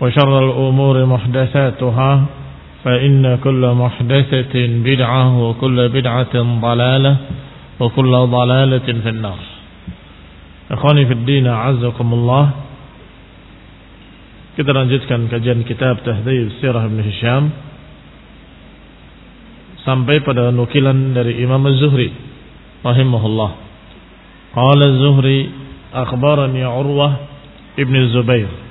وشر الأمور محدثاتها فإن كل محدثة بدعة وكل بدعة ضلالة وكل ضلالة في النار Ikhwani fi din a'azzakumullah Kita lanjutkan kajian kitab Tahdhib Sirah Ibn Hisham sampai pada nukilan dari Imam Az-Zuhri rahimahullah. Qala Az-Zuhri akhbarani Urwah ibn Zubair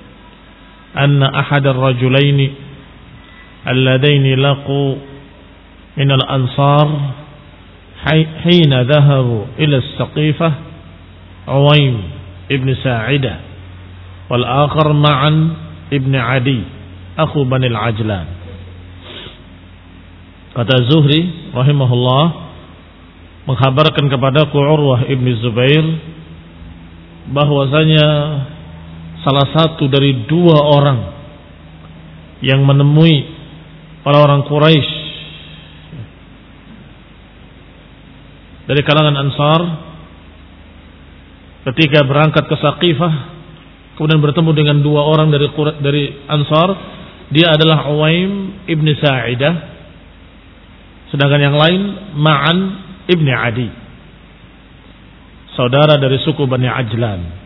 anna ahad ar-rajulain اللذين لقوا من الأنصار حين ذهبوا إلى السقيفة عويم ابن ساعدة والآخر معا ابن عدي أخو بني العجلان kata Zuhri rahimahullah menghabarkan kepadaku Urwah ibn Zubair bahwasanya salah satu dari dua orang yang menemui orang-orang Quraisy dari kalangan Ansar ketika berangkat ke Saqifah kemudian bertemu dengan dua orang dari dari Ansar. Dia adalah Uwaim ibn Sa'idah sedangkan yang lain Ma'an ibn Adi saudara dari suku Bani Ajlan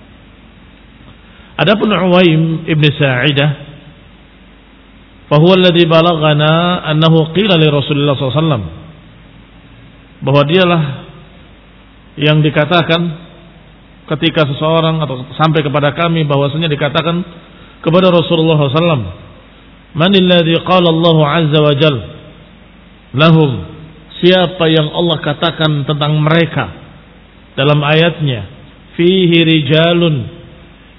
adapun Uwaim ibn Sa'idah fahuwa alladhi balaghana annahu qila li Rasulullah SAW bahwa dialah yang dikatakan ketika seseorang atau sampai kepada kami bahwasanya dikatakan kepada Rasulullah SAW manilladhi qala Allah azza wa jal lahum siapa yang Allah katakan tentang mereka dalam ayatnya fihi rijalun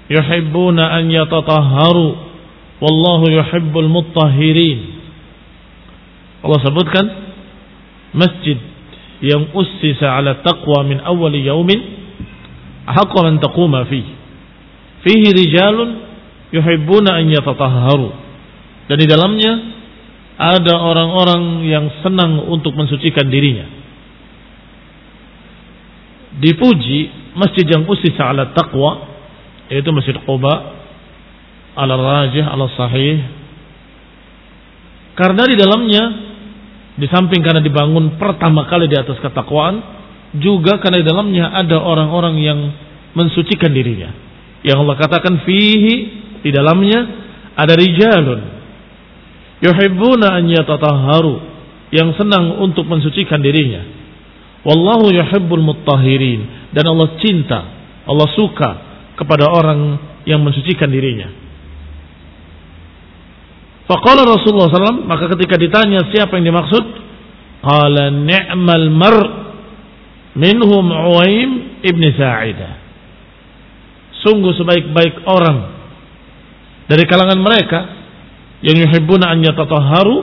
yuhibbuna an yatatahharu. Wallahu yuhibbul muttahhirin Allah sebutkan masjid yang ussisa ala taqwa min awwali yaumin haqqa man taquma fi fihi rijalun yuhibbuna an yatatahharu. Dan di dalamnya ada orang-orang yang senang untuk mensucikan dirinya. Dipuji masjid yang ussisa ala taqwa yaitu Masjid Quba ala rajih ala sahih karena di dalamnya di samping karena dibangun pertama kali di atas ketakwaan juga karena di dalamnya ada orang-orang yang mensucikan dirinya. Yang Allah katakan fihi di dalamnya ada rijalun yuhibbuna an yatatahharu yang senang untuk mensucikan dirinya. Wallahu yuhibbul muttahhirin dan Allah cinta, Allah suka kepada orang yang mensucikan dirinya. Faqala Rasulullah SAW, maka ketika ditanya siapa yang dimaksud, qala ni'mal mar minhum Uwaim ibn Sa'idah. Sungguh sebaik-baik orang dari kalangan mereka yang yuhibbuna an yatatahharu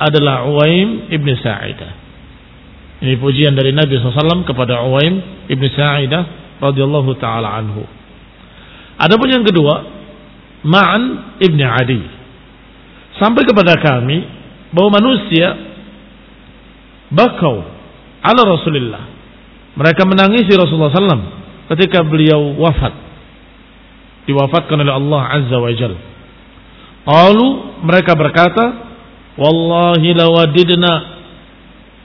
adalah Uwaim ibn Sa'idah. Ini pujian dari Nabi SAW kepada Uwaim ibn Sa'idah radhiyallahu taala anhu. Adapun yang kedua, Ma'an ibn Adi. Sampai kepada kami bahwa manusia bakau ala Rasulullah mereka menangisi Rasulullah SAW ketika beliau wafat. Diwafatkan oleh Allah Azza wa Jal. Lalu mereka berkata, Wallahi lawadidna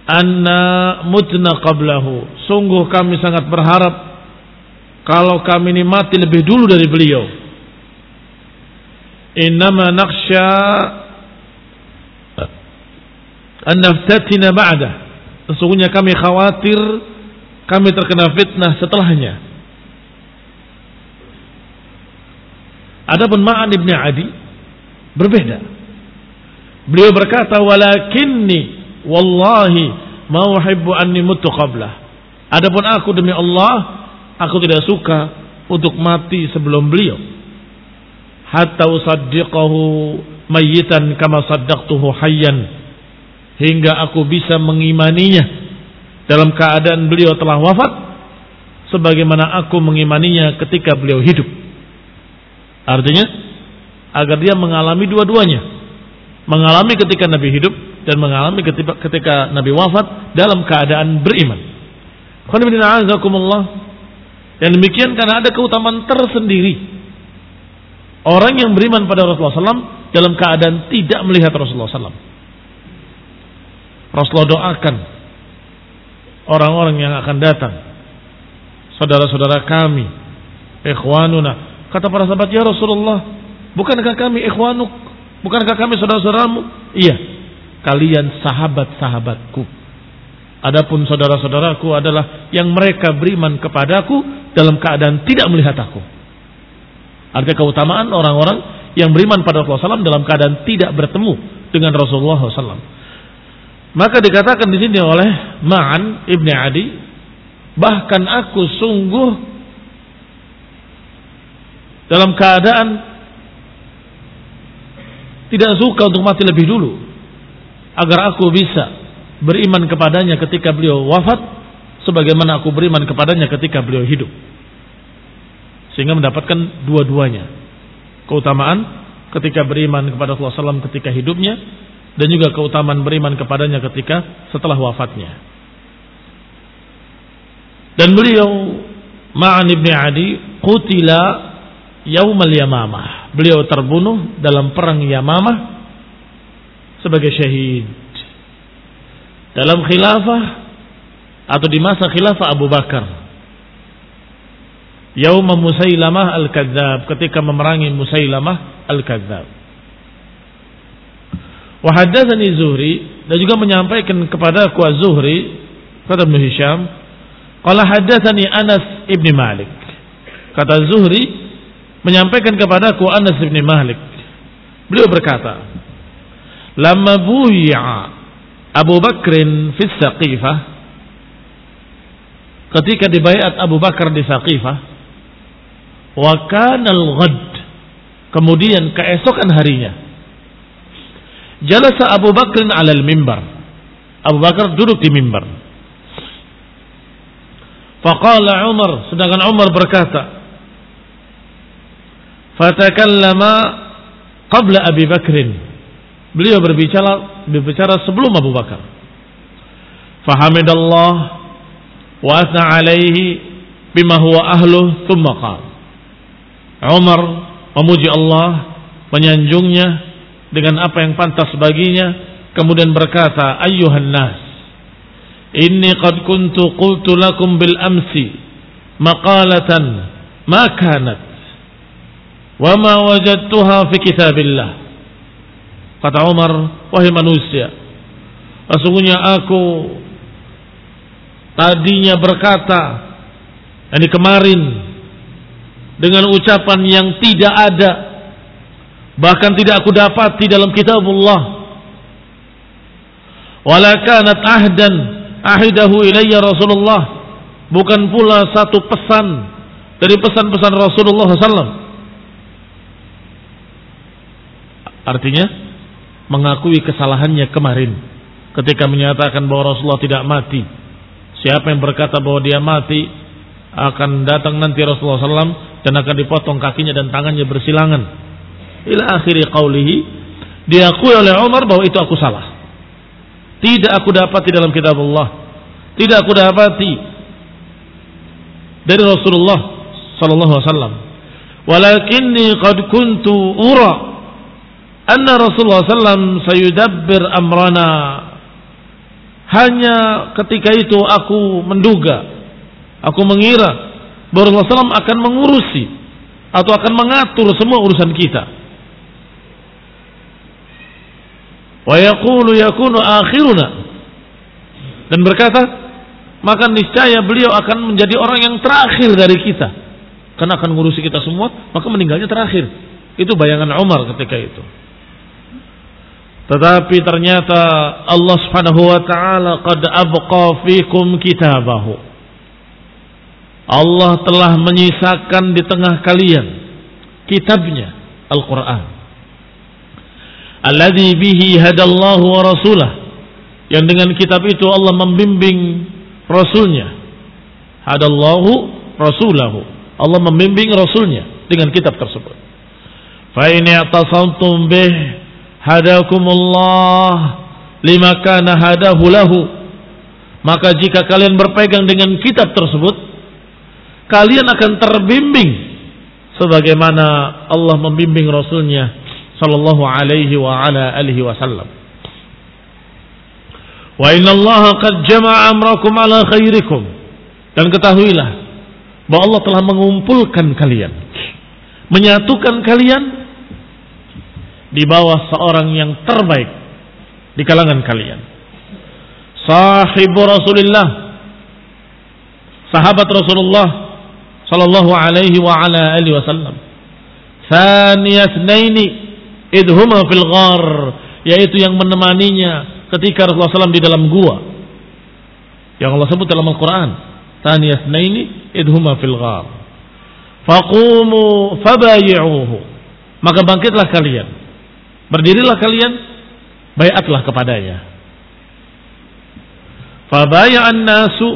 anna mutna qablahu. Sungguh kami sangat berharap kalau kami ini mati lebih dulu dari beliau. Innama naqsha an naftatina ba'dah. Sesungguhnya kami khawatir kami terkena fitnah setelahnya. Adapun Ma'an ibn Adi berbeda. Beliau berkata, "Walakinni wallahi ma uhibbu anni mutu qablah." Adapun aku demi Allah, aku tidak suka untuk mati sebelum beliau. Hatta usaddiqahu mayyitan kama saddaqtuhu hayyan. Hingga aku bisa mengimaninya dalam keadaan beliau telah wafat sebagaimana aku mengimaninya ketika beliau hidup. Artinya agar dia mengalami dua-duanya. Mengalami ketika Nabi hidup dan mengalami ketika, Nabi wafat dalam keadaan beriman. Dan demikian karena ada keutamaan tersendiri. Orang yang beriman pada Rasulullah SAW dalam keadaan tidak melihat Rasulullah SAW. Rasulullah doakan orang-orang yang akan datang. Saudara-saudara kami, ikhwanuna. Kata para sahabat, "Ya Rasulullah, bukankah kami ikhwanuk? Bukankah kami saudara-saudaramu?" Iya, kalian sahabat-sahabatku. Adapun saudara-saudaraku adalah yang mereka beriman kepadaku dalam keadaan tidak melihat aku. Artinya keutamaan orang-orang yang beriman pada Rasulullah SAW dalam keadaan tidak bertemu dengan Rasulullah SAW. Maka dikatakan di sini oleh Ma'an ibn Adi, bahkan aku sungguh dalam keadaan tidak suka untuk mati lebih dulu agar aku bisa beriman kepadanya ketika beliau wafat sebagaimana aku beriman kepadanya ketika beliau hidup sehingga mendapatkan dua-duanya keutamaan ketika beriman kepada Allah SAW ketika hidupnya dan juga keutamaan beriman kepadanya ketika setelah wafatnya. Dan beliau Ma'an ibn Adi qutila yaumal yamamah. Beliau terbunuh dalam perang Yamamah sebagai syahid. Dalam khilafah atau di masa khilafah Abu Bakar. Yaum Musailamah al-Kadzab ketika memerangi Musailamah al-Kadzab. Wahadatsani Zuhri dan juga menyampaikan kepada aku Az-Zuhri kata Ibnu Hisham, qala Anas ibn Malik. Kata Zuhri menyampaikan kepada aku Anas ibn Malik. Beliau berkata, "Lamma buyi'a Abu Bakrin fi Saqifah" Ketika dibayat Abu Bakar di Saqifah, wa al-ghad kemudian keesokan harinya Jalasa Abu Bakr alal mimbar. Abu Bakar duduk di mimbar. Faqala Umar, sedangkan Umar berkata, Fatakallama qabla Abi Bakrin. Beliau berbicara berbicara sebelum Abu Bakar. Fahamidallah wa asna alaihi bima huwa ahluh thumma qala. Umar memuji Allah, menyanjungnya dengan apa yang pantas baginya kemudian berkata ayyuhan nas inni qad kuntu qultu lakum bil amsi maqalatan ma kanat wa ma wajadtuha fi kitabillah kata Umar wahai manusia sesungguhnya aku tadinya berkata ini kemarin dengan ucapan yang tidak ada bahkan tidak aku dapati dalam kitabullah wala kanat ahdan ahidahu ilayya Rasulullah bukan pula satu pesan dari pesan-pesan Rasulullah SAW. Artinya mengakui kesalahannya kemarin ketika menyatakan bahwa Rasulullah tidak mati. Siapa yang berkata bahwa dia mati akan datang nanti Rasulullah SAW dan akan dipotong kakinya dan tangannya bersilangan. Ila akhiri qawlihi diakui oleh Umar bahwa itu aku salah. Tidak aku dapati dalam kitab Allah. Tidak aku dapati dari Rasulullah sallallahu alaihi wasallam. Walakinni qad kuntu ura anna Rasulullah SAW sayudabbir amrana. Hanya ketika itu aku menduga aku mengira bahwa Rasulullah SAW akan mengurusi atau akan mengatur semua urusan kita. Wa yaqulu yakunu akhiruna. Dan berkata maka niscaya beliau akan menjadi orang yang terakhir dari kita. Karena akan mengurusi kita semua maka meninggalnya terakhir. Itu bayangan Umar ketika itu tetapi ternyata Allah Subhanahu wa taala qad abqa fikum kitabahu. Allah telah menyisakan di tengah kalian kitabnya Al-Qur'an. Alladzi bihi hadallahu wa rasulah. Yang dengan kitab itu Allah membimbing rasulnya. Hadallahu rasulahu. Allah membimbing rasulnya dengan kitab tersebut. Fa in bih hadakumullah lima kana hadahu lahu. Maka jika kalian berpegang dengan kitab tersebut kalian akan terbimbing sebagaimana Allah membimbing rasulnya sallallahu alaihi wa ala alihi wasallam. Wa inna Allah qad jama'a amrakum ala khairikum. Dan ketahuilah bahwa Allah telah mengumpulkan kalian menyatukan kalian di bawah seorang yang terbaik di kalangan kalian. Sahibu Rasulullah, sahabat Rasulullah sallallahu alaihi wa ala alihi wasallam. Thaniyasnaini idhuma fil ghar, yaitu yang menemaninya ketika Rasulullah SAW di dalam gua. Yang Allah sebut dalam Al-Quran. Thaniyasnaini idhuma fil ghar. Faqumu fabayi'uhu. Maka bangkitlah kalian Berdirilah kalian, bayatlah kepadanya. Fabaya'an nasu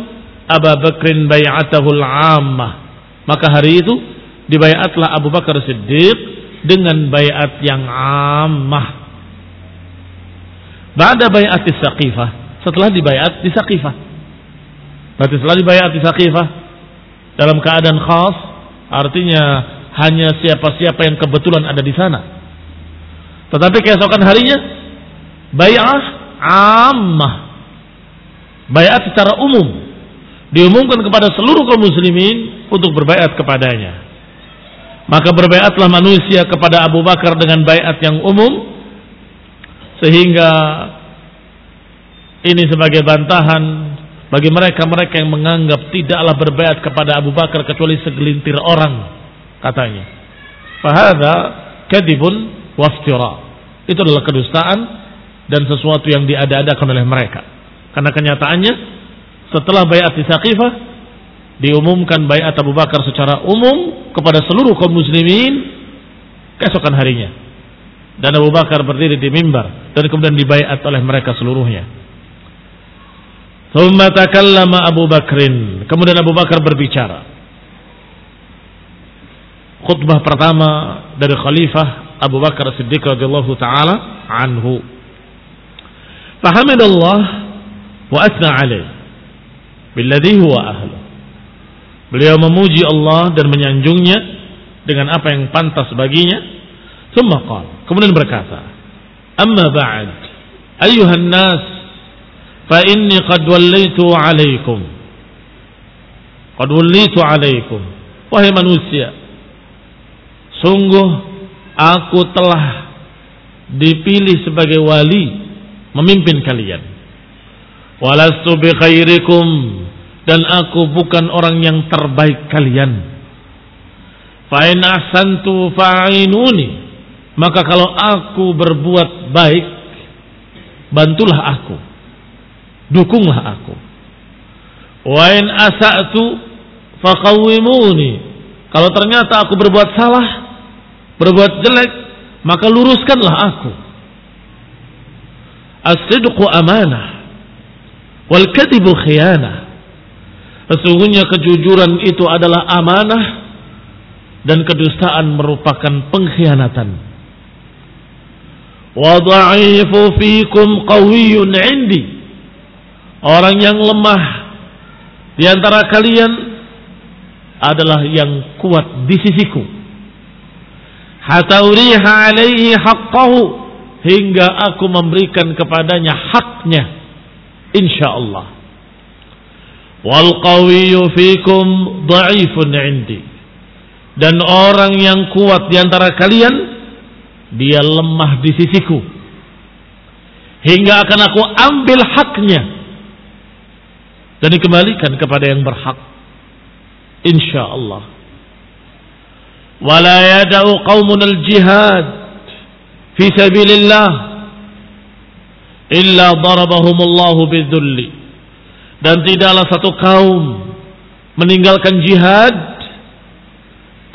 Abu Bakrin bay'atahul ammah. Maka hari itu dibayatlah Abu Bakar Siddiq dengan bayat yang ammah. Ba'da bayat di Saqifah, setelah dibayat di Saqifah. Berarti setelah dibayat di Saqifah dalam keadaan khas, artinya hanya siapa-siapa yang kebetulan ada di sana tetapi keesokan harinya bay'ah ammah. Bayat secara umum diumumkan kepada seluruh kaum muslimin untuk berbayat kepadanya. Maka berbayatlah manusia kepada Abu Bakar dengan bayat yang umum sehingga ini sebagai bantahan bagi mereka-mereka yang menganggap tidaklah berbayat kepada Abu Bakar kecuali segelintir orang katanya. Fahada kadibun waftira. Itu adalah kedustaan dan sesuatu yang diada-adakan oleh mereka. Karena kenyataannya setelah bayat di Saqifah diumumkan bayat Abu Bakar secara umum kepada seluruh kaum muslimin keesokan harinya. Dan Abu Bakar berdiri di mimbar dan kemudian dibayat oleh mereka seluruhnya. Thumma takallama Abu Bakrin. Kemudian Abu Bakar berbicara. Khutbah pertama dari khalifah Abu Bakar Siddiq radhiyallahu taala anhu. Fahamidallah wa asna alaih billadhi huwa ahlu. Beliau memuji Allah dan menyanjungnya dengan apa yang pantas baginya. Thumma qala, kemudian berkata, "Amma ba'd, ayyuhan nas, fa inni qad wallaitu 'alaikum." Qad wallitu 'alaikum. Wahai manusia, sungguh aku telah dipilih sebagai wali memimpin kalian. Walastu bi khairikum dan aku bukan orang yang terbaik kalian. Fa in ahsantu fa'inuni. Maka kalau aku berbuat baik, bantulah aku. Dukunglah aku. Wa in asa'tu faqawwimuni. Kalau ternyata aku berbuat salah, berbuat jelek, maka luruskanlah aku. As-sidqu amanah wal kadhibu khiyanah. Sesungguhnya kejujuran itu adalah amanah dan kedustaan merupakan pengkhianatan. Wa dha'ifu fikum qawiyyun 'indi. Orang yang lemah di antara kalian adalah yang kuat di sisiku. Hatta uriha alaihi haqqahu. Hingga aku memberikan kepadanya haknya. Insyaallah. Wal qawiyyu fikum dha'ifun 'indi. Dan orang yang kuat di antara kalian dia lemah di sisiku. Hingga akan aku ambil haknya. Dan dikembalikan kepada yang berhak. Insyaallah wala yada'u qaumun al-jihad fi sabilillah illa darabahumullahu bidzulli dan tidaklah satu kaum meninggalkan jihad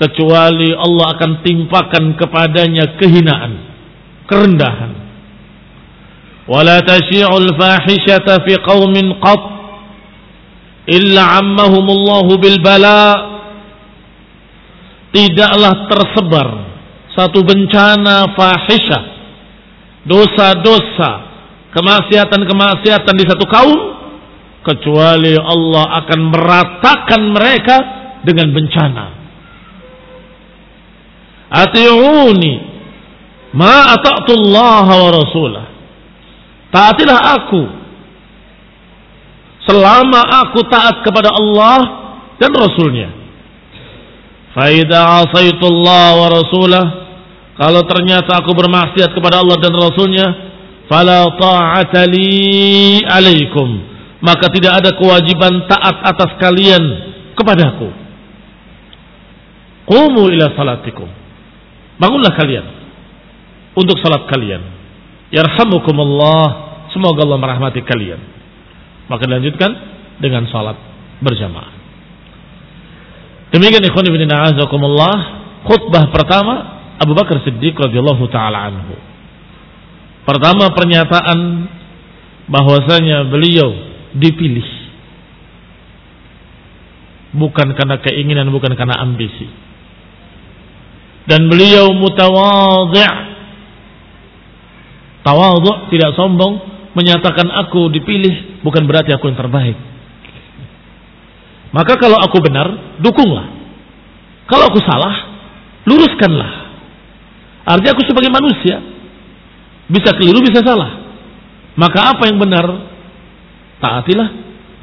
kecuali Allah akan timpakan kepadanya kehinaan, kerendahan. Wala tasyi'ul fahishata fi qaumin qat illa ammahumullahu bil bala. Tidaklah tersebar satu bencana fahisyah, dosa-dosa, kemaksiatan-kemaksiatan di satu kaum kecuali Allah akan meratakan mereka dengan bencana. Ati'uni ma ata'tullah wa rasulah. Taatilah aku selama aku taat kepada Allah dan Rasulnya. Faida asaitullah wa rasulah kalau ternyata aku bermaksiat kepada Allah dan Rasulnya fala ta'ata li alaikum maka tidak ada kewajiban taat atas kalian kepadaku. Qumu ila salatikum. Bangunlah kalian untuk salat kalian. Yarhamukumullah. Semoga Allah merahmati kalian. Maka dilanjutkan dengan salat berjamaah. Demikian ikhwan ibn a'azakumullah. Khutbah pertama Abu Bakar Siddiq radhiyallahu taala anhu. Pertama pernyataan bahwasanya beliau dipilih. Bukan karena keinginan, bukan karena ambisi. Dan beliau mutawadhi' Tawadhu tidak sombong menyatakan aku dipilih bukan berarti aku yang terbaik. Maka kalau aku benar, dukunglah. Kalau aku salah, luruskanlah. Artinya aku sebagai manusia bisa keliru, bisa salah. Maka apa yang benar taatilah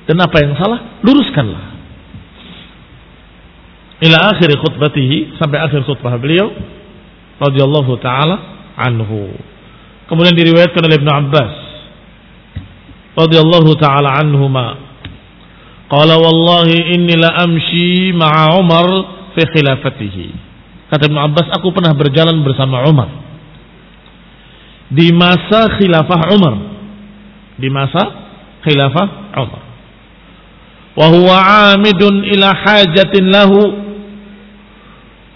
dan apa yang salah luruskanlah ila akhir khutbatihi sampai akhir khutbah beliau radhiyallahu taala anhu kemudian diriwayatkan oleh Ibnu Abbas radhiyallahu taala anhuma qala wallahi inni la amshi ma'a Umar fi khilafatihi kata Ibnu Abbas aku pernah berjalan bersama Umar di masa khilafah Umar di masa khilafah Umar. Wa huwa amidun ila hajatin lahu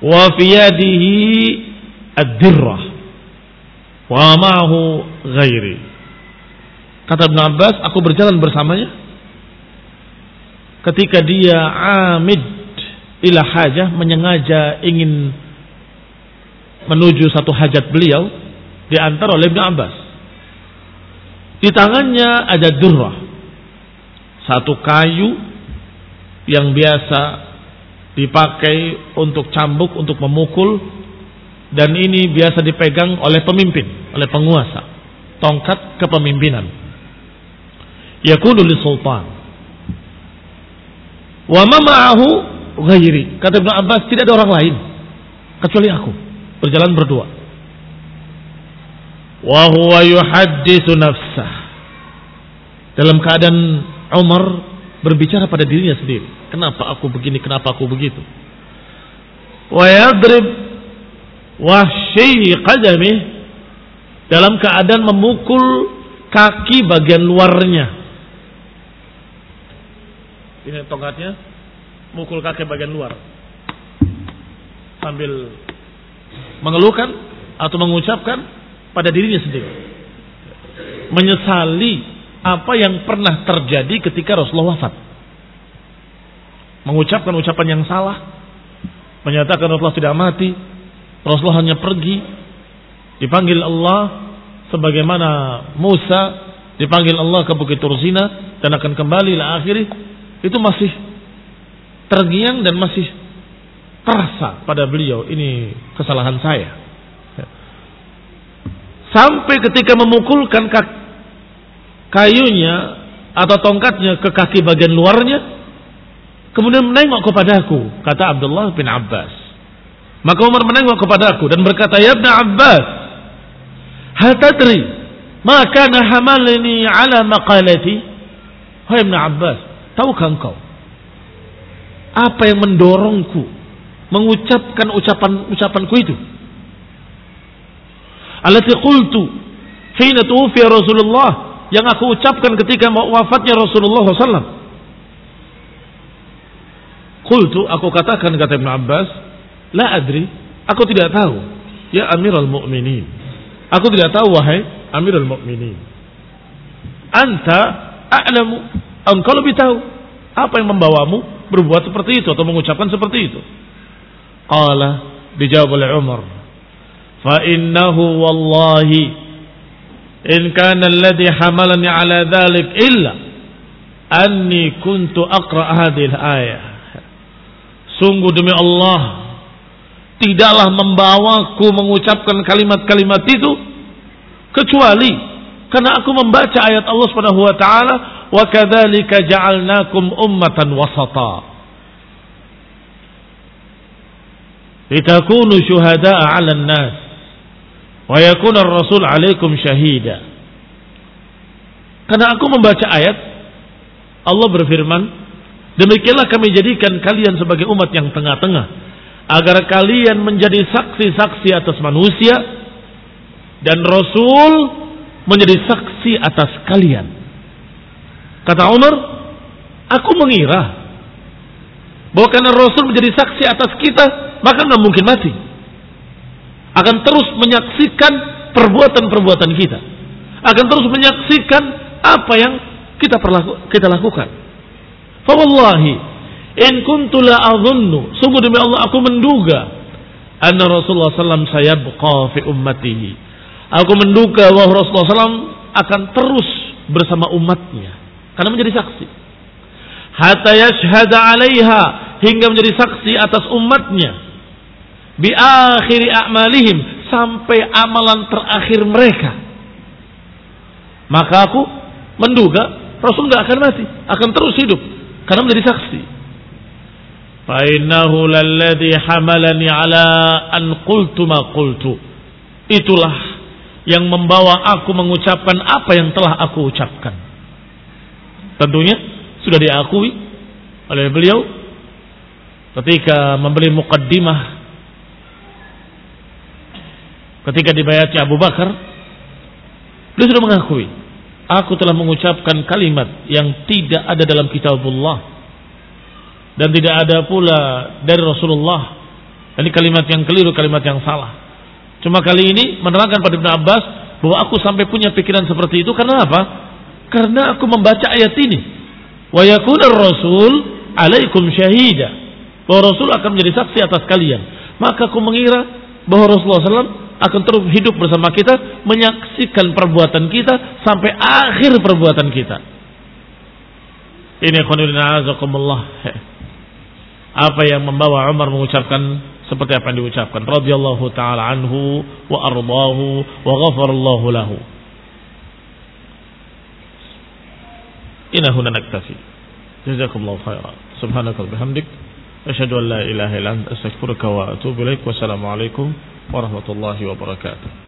wa fi yadihi ad-dirrah wa ma'ahu ghairi. Kata Ibn Abbas, aku berjalan bersamanya ketika dia amid ila hajah menyengaja ingin menuju satu hajat beliau diantar oleh Ibn Abbas. Di tangannya ada durrah. Satu kayu yang biasa dipakai untuk cambuk, untuk memukul. Dan ini biasa dipegang oleh pemimpin, oleh penguasa. Tongkat kepemimpinan. Yakunu li sultan. Wa mama'ahu ghairi. Kata Ibn Abbas, tidak ada orang lain. Kecuali aku. Berjalan berdua wa huwa yuhadditsu nafsah. Dalam keadaan Umar berbicara pada dirinya sendiri. Kenapa aku begini, kenapa aku begitu? Wa yadrib wahsyi qadamih dalam keadaan memukul kaki bagian luarnya. Ini tongkatnya mukul kaki bagian luar. Sambil mengeluhkan atau mengucapkan pada dirinya sendiri. Menyesali apa yang pernah terjadi ketika Rasulullah wafat. Mengucapkan ucapan yang salah. Menyatakan Rasulullah tidak mati. Rasulullah hanya pergi. Dipanggil Allah sebagaimana Musa dipanggil Allah ke Bukit Tursina dan akan kembali lah akhirnya itu masih tergiang dan masih terasa pada beliau ini kesalahan saya. Sampai ketika memukulkan kayunya atau tongkatnya ke kaki bagian luarnya, kemudian menengok kepadaku, kata Abdullah bin Abbas. Maka Umar menengok kepadaku dan berkata, Ya Ibn Abbas, hal maka nahamalini ala maqalati? Hai Ibn Abbas, tahukah engkau? Apa yang mendorongku mengucapkan ucapan-ucapanku itu? Alati qultu hina tuwfiya Rasulullah yang aku ucapkan ketika wafatnya Rasulullah SAW. Qultu aku katakan kata Ibn Abbas, la adri, aku tidak tahu. Ya Amirul Mukminin. Aku tidak tahu wahai Amirul Mukminin. Anta a'lamu, Engkau lebih tahu apa yang membawamu berbuat seperti itu atau mengucapkan seperti itu. Qala dijawab oleh Umar, "Fa innahu wallahi in kana alladhi hamalani ala dhalik illa anni kuntu aqra hadhihi ayah." Sungguh demi Allah, tidaklah membawaku mengucapkan kalimat-kalimat itu kecuali karena aku membaca ayat Allah Subhanahu wa taala Wa kadzalika ja'alnakum ummatan wasata Litakunu syuhada'a 'alan nas wa yakuna rasul alaikum syahida. Karena aku membaca ayat Allah berfirman, demikianlah kami jadikan kalian sebagai umat yang tengah-tengah agar kalian menjadi saksi-saksi atas manusia dan rasul menjadi saksi atas kalian. Kata Umar, aku mengira bahwa karena Rasul menjadi saksi atas kita, maka nggak mungkin mati akan terus menyaksikan perbuatan-perbuatan kita. Akan terus menyaksikan apa yang kita perlaku, kita lakukan. Fa wallahi in kuntu la adhunnu sungguh demi Allah aku menduga anna Rasulullah sallam sayabqa fi ummatihi. Aku menduga bahwa Rasulullah sallam akan terus bersama umatnya karena menjadi saksi. Hatta yashhada 'alaiha hingga menjadi saksi atas umatnya bi akhiri a'malihim sampai amalan terakhir mereka. Maka aku menduga Rasul nggak akan mati, akan terus hidup karena menjadi saksi. Fa innahu lalladhi hamalani ala an qultu ma qultu. Itulah yang membawa aku mengucapkan apa yang telah aku ucapkan. Tentunya sudah diakui oleh beliau ketika memberi mukaddimah ketika dibayati Abu Bakar, beliau sudah mengakui, aku telah mengucapkan kalimat yang tidak ada dalam kitabullah dan tidak ada pula dari Rasulullah. Ini kalimat yang keliru, kalimat yang salah. Cuma kali ini menerangkan pada Ibn Abbas bahwa aku sampai punya pikiran seperti itu karena apa? Karena aku membaca ayat ini. Wa yakuna rasul alaikum syahida. Bahwa Rasul akan menjadi saksi atas kalian. Maka aku mengira bahwa Rasulullah SAW akan terus hidup bersama kita, menyaksikan perbuatan kita sampai akhir perbuatan kita. Ini. Apa yang membawa Umar mengucapkan seperti apa yang diucapkan radhiyallahu taala anhu wa ardahu wa ghafarallahu lahu. Ina huna naktafi. Jazakumullahu khairan. Subhanaka bihamdik asyhadu an la ilaha illa anta astaghfiruka wa atubu ilaik. Wassalamu alaikum warahmatullahi wabarakatuh.